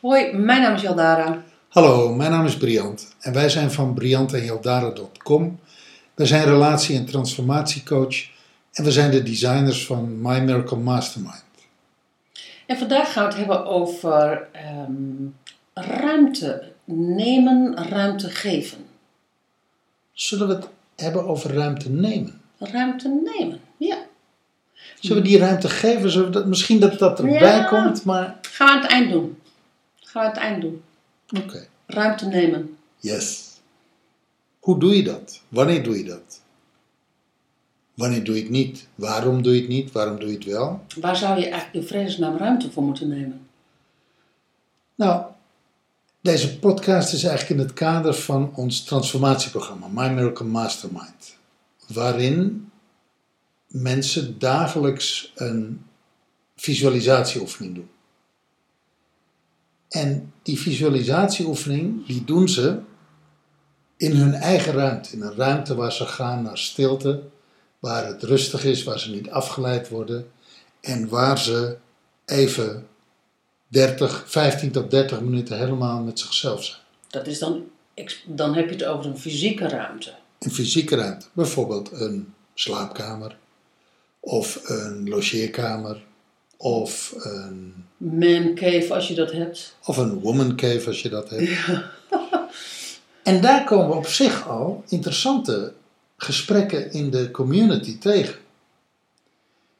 Hoi, mijn naam is Jaldara. Hallo, mijn naam is Briant en wij zijn van briantenjaldara.com. Wij zijn relatie- en transformatiecoach en we zijn de designers van My Miracle Mastermind. En vandaag gaan we het hebben over ehm, ruimte nemen, ruimte geven. Zullen we het hebben over ruimte nemen? Ruimte nemen, ja. Zullen we die ruimte geven? Zullen we dat, misschien dat dat erbij Ja. komt, maar Gaan we aan het eind doen. Gaan we aan het eind doen. oké. Ruimte nemen. Yes. Hoe doe je dat? Wanneer doe je dat? Wanneer doe je het niet? Waarom doe je het niet? Waarom doe je het wel? Waar zou je eigenlijk in vredesnaam ruimte voor moeten nemen? Nou, deze podcast is eigenlijk in het kader van ons transformatieprogramma My Miracle Mastermind, waarin mensen dagelijks een visualisatieoefening doen. En die visualisatieoefening, die doen ze in hun eigen ruimte, in een ruimte waar ze gaan naar stilte, waar het rustig is, waar ze niet afgeleid worden en waar ze even 30, 15 tot 30 minuten helemaal met zichzelf zijn. Dat is dan, dan heb je het over een fysieke ruimte. Een fysieke ruimte, bijvoorbeeld een slaapkamer, of een logeerkamer, of een, Man cave als je dat hebt. of een woman cave als je dat hebt. En daar komen we op zich al interessante gesprekken in de community tegen.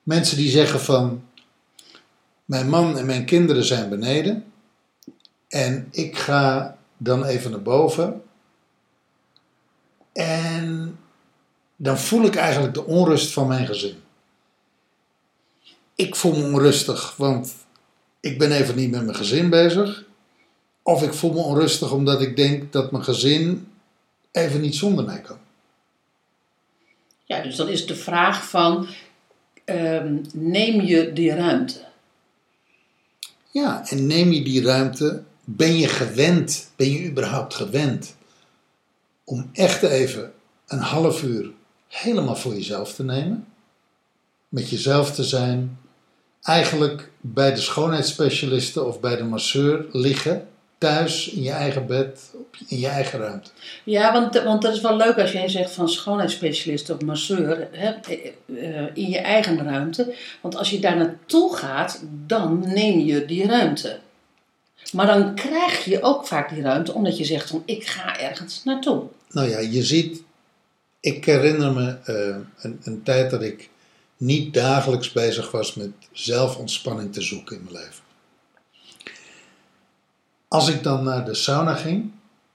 Mensen die zeggen van, mijn man en mijn kinderen zijn beneden en ik ga dan even naar boven en dan voel ik eigenlijk de onrust van mijn gezin. Ik voel me onrustig, want ik ben even niet met mijn gezin bezig. Of ik voel me onrustig omdat ik denk dat mijn gezin even niet zonder mij kan. Ja, dus dan is de vraag van, ehm, neem je die ruimte? Ja, en neem je die ruimte, ben je gewend, ben je überhaupt gewend om echt even een half uur helemaal voor jezelf te nemen? Met jezelf te zijn, eigenlijk bij de schoonheidsspecialisten of bij de masseur liggen, thuis in je eigen bed, in je eigen ruimte. Ja, want, want dat is wel leuk als jij zegt van schoonheidsspecialist of masseur hè, eh, in je eigen ruimte. Want als je daar naartoe gaat, dan neem je die ruimte. Maar dan krijg je ook vaak die ruimte omdat je zegt van ik ga ergens naartoe. Nou ja, je ziet, ik herinner me eh, een, een tijd dat ik niet dagelijks bezig was met zelfontspanning te zoeken in mijn leven. Als ik dan naar de sauna ging,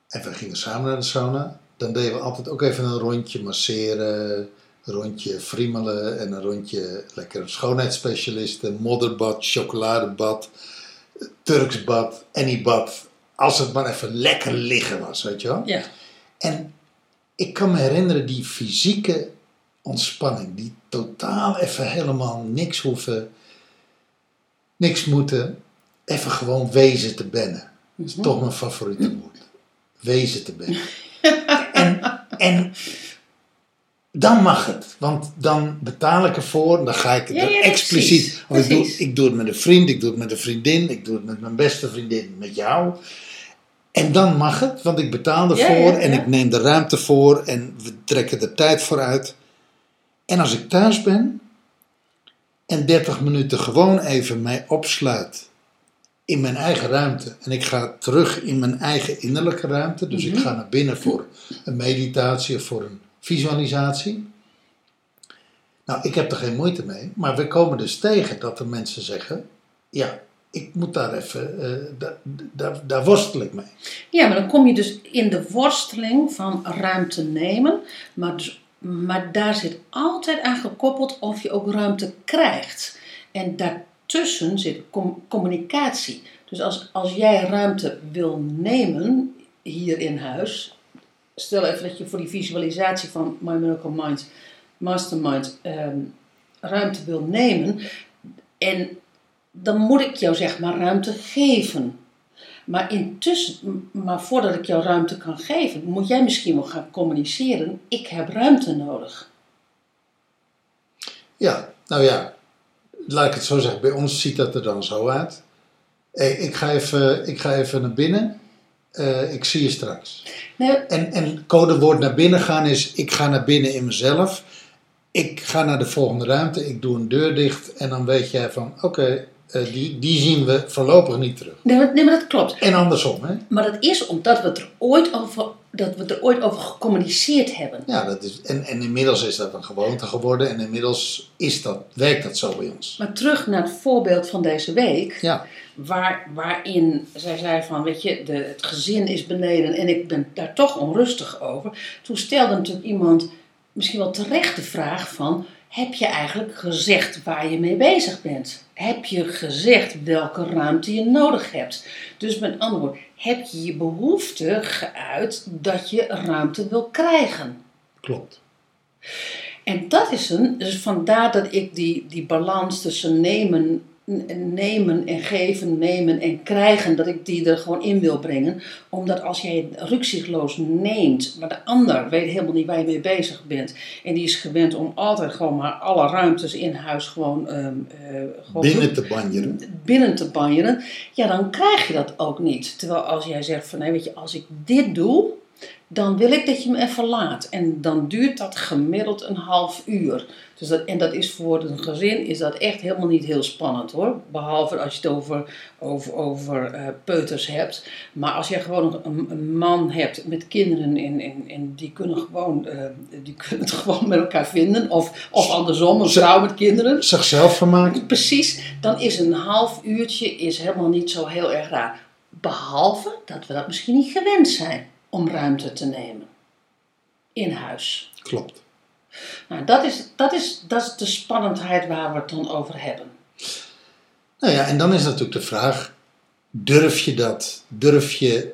en we gingen samen naar de sauna, dan deden we altijd ook even een rondje masseren, een rondje friemelen en een rondje lekker schoonheidsspecialisten, modderbad, chocoladebad, Turks bad, any bad. Als het maar even lekker liggen was, weet je wel. Ja, En ik kan me herinneren die fysieke ontspanning, die totaal even helemaal niks hoeven, niks moeten, even gewoon wezen te bennen. Dat is toch mijn favoriete woord. Wezen te bennen. en, en dan mag het, want dan betaal ik ervoor, dan ga ik het Ja, ja, expliciet. precies, ik, doe, ik doe het met een vriend, ik doe het met een vriendin, ik doe het met mijn beste vriendin, met jou. En dan mag het, want ik betaal ervoor ja, en ik neem de ruimte voor en we trekken de tijd vooruit. En als ik thuis ben en 30 minuten gewoon even mij opsluit in mijn eigen ruimte en ik ga terug in mijn eigen innerlijke ruimte, dus Mhm. ik ga naar binnen voor een meditatie of voor een visualisatie. Nou, ik heb er geen moeite mee, maar we komen dus tegen dat er mensen zeggen: ja, ik moet daar even, eh, daar, daar, daar worstel ik mee. ja, maar dan kom je dus in de worsteling van ruimte nemen. Maar, dus, maar daar zit altijd aan gekoppeld of je ook ruimte krijgt. En daartussen zit com- communicatie. Dus als, als jij ruimte wil nemen hier in huis. Stel even dat je voor die visualisatie van My Miracle Mind Mastermind ehm, ruimte wil nemen. En dan moet ik jou zeg maar ruimte geven. Maar intussen, maar voordat ik jou ruimte kan geven, moet jij misschien wel gaan communiceren. Ik heb ruimte nodig. Ja, nou ja, laat ik het zo zeggen. Bij ons ziet dat er dan zo uit. Hey, ik, ga even, ik ga even naar binnen. Eh, ik zie je straks. Nee, En, en codewoord naar binnen gaan is: ik ga naar binnen in mezelf. Ik ga naar de volgende ruimte. Ik doe een deur dicht. En dan weet jij van: oké, eh, die, die zien we voorlopig niet terug. nee, maar, nee, maar dat klopt. En andersom, hè? Maar dat is omdat we het er ooit over, dat we er ooit over gecommuniceerd hebben. Ja, dat is, en, en inmiddels is dat een gewoonte geworden. En inmiddels is dat, werkt dat zo bij ons. Maar terug naar het voorbeeld van deze week. Ja, Waar, waarin zij zei van, weet je, de, het gezin is beneden en ik ben daar toch onrustig over. Toen stelde natuurlijk iemand misschien wel terecht de vraag van, heb je eigenlijk gezegd waar je mee bezig bent? Heb je gezegd welke ruimte je nodig hebt? Dus met andere woorden, heb je je behoefte geuit dat je ruimte wil krijgen? klopt. En dat is een, dus vandaar dat ik die, die balans tussen nemen, nemen en geven, nemen en krijgen, dat ik die er gewoon in wil brengen. Omdat als jij rukzichtloos neemt, maar de ander weet helemaal niet waar je mee bezig bent. En die is gewend om altijd gewoon maar alle ruimtes in huis gewoon, ehm, eh, gewoon Binnen te banjeren. binnen te banjeren, ja, dan krijg je dat ook niet. Terwijl als jij zegt van, nee, weet je, als ik dit doe, dan wil ik dat je me even laat. En dan duurt dat gemiddeld een half uur. Dus dat, en dat is voor een gezin is dat echt helemaal niet heel spannend hoor. Behalve als je het over, over, over eh, peuters hebt. Maar als je gewoon een, een man hebt met kinderen en, en, en die, kunnen gewoon, eh, die kunnen het gewoon met elkaar vinden. Of, of andersom, een vrouw met kinderen. Zichzelf vermaken. Precies, dan is een half uurtje is helemaal niet zo heel erg raar. Behalve dat we dat misschien niet gewend zijn om ruimte te nemen. In huis. Klopt. Nou, dat is, dat, is, dat is de spannendheid waar we het dan over hebben. Nou ja, en dan is natuurlijk de vraag: durf je dat? Durf je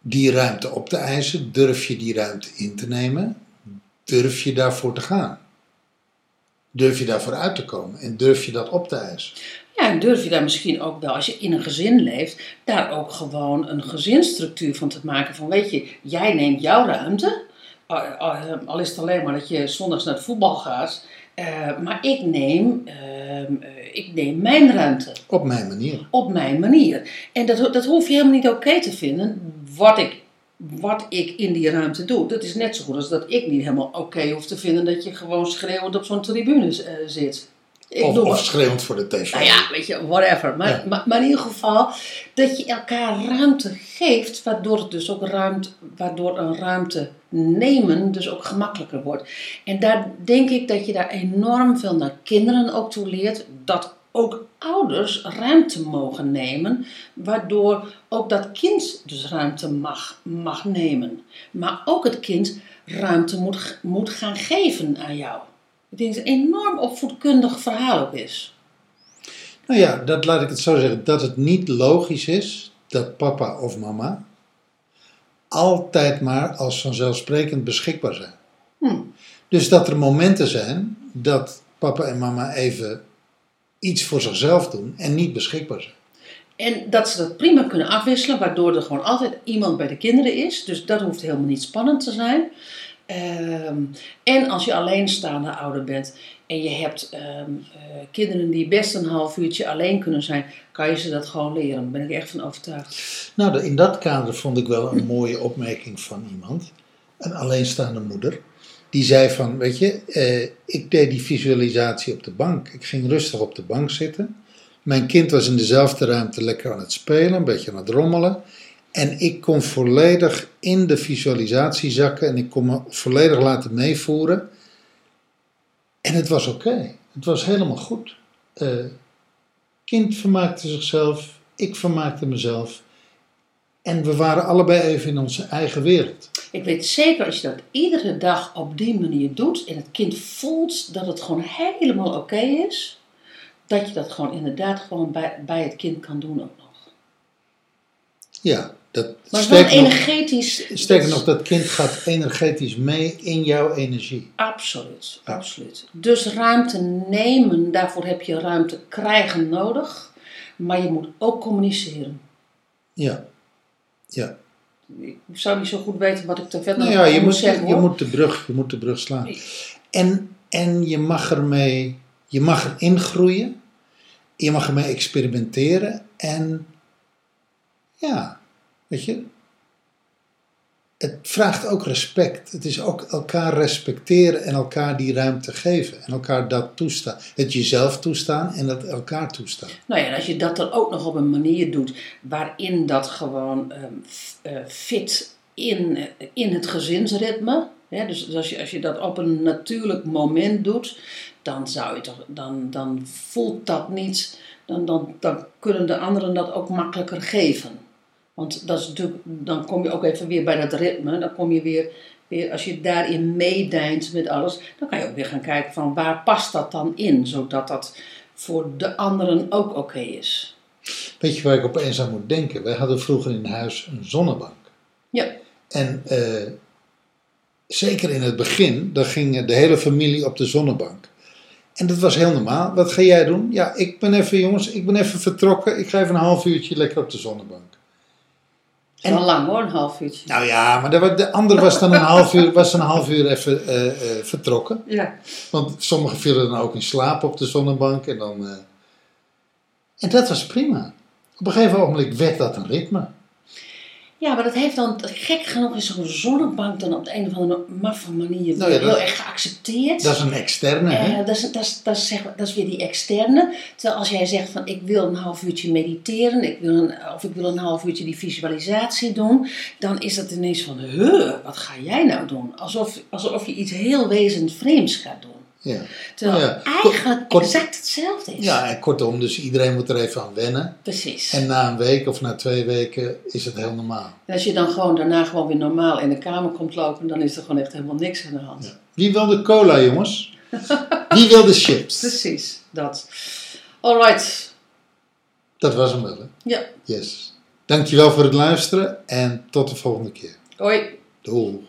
die ruimte op te eisen? Durf je die ruimte in te nemen? Durf je daarvoor te gaan? Durf je daarvoor uit te komen? En durf je dat op te eisen? Ja, en durf je daar misschien ook wel, als je in een gezin leeft, daar ook gewoon een gezinsstructuur van te maken. Van weet je, jij neemt jouw ruimte, al is het alleen maar dat je zondags naar het voetbal gaat. eh, maar ik neem, ehm, eh, ik neem mijn ruimte. Op mijn manier. op mijn manier. En dat, dat hoef je helemaal niet oké te vinden, wat ik, wat ik in die ruimte doe. Dat is net zo goed als dat ik niet helemaal oké hoef te vinden dat je gewoon schreeuwend op zo'n tribune eh, zit. Ik Of, of schreeuwend voor de tv. nou ja, weet je, whatever. Maar, Ja. maar, maar in ieder geval dat je elkaar ruimte geeft, waardoor het dus ook ruimte, waardoor een ruimte nemen dus ook gemakkelijker wordt. En daar denk ik dat je daar enorm veel naar kinderen ook toe leert, dat ook ouders ruimte mogen nemen, waardoor ook dat kind dus ruimte mag, mag nemen. Maar ook het kind ruimte moet, moet gaan geven aan jou. Ik denk dat het een enorm opvoedkundig verhaal ook is. Nou ja, dat laat ik het zo zeggen. Dat het niet logisch is dat papa of mama altijd maar als vanzelfsprekend beschikbaar zijn. Hm. Dus dat er momenten zijn dat papa en mama even iets voor zichzelf doen en niet beschikbaar zijn. En dat ze dat prima kunnen afwisselen, waardoor er gewoon altijd iemand bij de kinderen is. Dus dat hoeft helemaal niet spannend te zijn. Ehm, en als je alleenstaande ouder bent en je hebt ehm, eh, kinderen die best een half uurtje alleen kunnen zijn, kan je ze dat gewoon leren. Daar ben ik echt van overtuigd. Nou, in dat kader vond ik wel een mooie opmerking van iemand, een alleenstaande moeder. Die zei van, weet je, eh, ik deed die visualisatie op de bank. Ik ging rustig op de bank zitten. Mijn kind was in dezelfde ruimte lekker aan het spelen, een beetje aan het rommelen. En ik kon volledig in de visualisatie zakken en ik kon me volledig laten meevoeren. En het was oké. Het was helemaal goed. Eh, kind vermaakte zichzelf, ik vermaakte mezelf. En we waren allebei even in onze eigen wereld. Ik weet zeker als je dat iedere dag op die manier doet en het kind voelt dat het gewoon helemaal oké is, dat je dat gewoon inderdaad gewoon bij, bij het kind kan doen ook nog. Ja, dat Maar wel nog, energetisch. sterker dat nog, dat kind gaat energetisch mee in jouw energie. Absoluut, absoluut. Dus ruimte nemen, daarvoor heb je ruimte krijgen nodig. maar je moet ook communiceren. Ja. Ja. Ik zou niet zo goed weten wat ik er verder Nou ja, je moet, zeggen. je, hoor. moet de brug, je moet de brug slaan. En, en je mag ermee, je mag erin groeien. Je mag ermee experimenteren. En ja, weet je, het vraagt ook respect. Het is ook elkaar respecteren en elkaar die ruimte geven. En elkaar dat toestaan. Het jezelf toestaan en het elkaar toestaan. Nou ja, als je dat dan ook nog op een manier doet waarin dat gewoon ehm, eh, fit in, in het gezinsritme. Hè, dus dus als je, als je dat op een natuurlijk moment doet, dan, zou je toch, dan, dan voelt dat niet. Dan, dan, dan kunnen de anderen dat ook makkelijker geven. Want dat is natuurlijk, dan kom je ook even weer bij dat ritme. Dan kom je weer, weer als je daarin meedijnt met alles, dan kan je ook weer gaan kijken van waar past dat dan in, zodat dat voor de anderen ook oké is. Weet je waar ik opeens aan moet denken? Wij hadden vroeger in huis een zonnebank. Ja, En eh, zeker in het begin, dan ging de hele familie op de zonnebank. En dat was heel normaal. Wat ga jij doen? Ja, ik ben even, jongens, ik ben even vertrokken. Ik ga even een half uurtje lekker op de zonnebank. Is wel lang hoor, een half uurtje. Nou ja, maar de, de andere was dan een half uur, was een half uur even eh, eh, vertrokken. Ja. Want sommigen vielen dan ook in slaap op de zonnebank. En, dan, eh, en dat was prima. Op een gegeven moment werd dat een ritme. Ja, maar dat heeft dan, gek genoeg is zo'n zonnebank dan op de een of andere maffe manier Nou ja, heel erg geaccepteerd. Dat is een externe, hè? Eh, dat, is, dat, is, dat, is, zeg maar- dat is weer die externe. Terwijl als jij zegt van ik wil een half uurtje mediteren, ik wil een, of ik wil een half uurtje die visualisatie doen, dan is dat ineens van, huh, wat ga jij nou doen? Alsof, alsof je iets heel wezend vreemds gaat doen. Ja. Terwijl Ja, eigenlijk kort- exact hetzelfde is. ja, en kortom, dus iedereen moet er even aan wennen. Precies. En na een week of na twee weken is het heel normaal. En als je dan gewoon daarna gewoon weer normaal in de kamer komt lopen, dan is er gewoon echt helemaal niks aan de hand. Ja. Wie wil de cola, jongens? Wie wil de chips? Precies, dat. Alright. Dat was hem wel, hè? Ja, Yes. Dankjewel voor het luisteren en tot de volgende keer. hoi. Doei.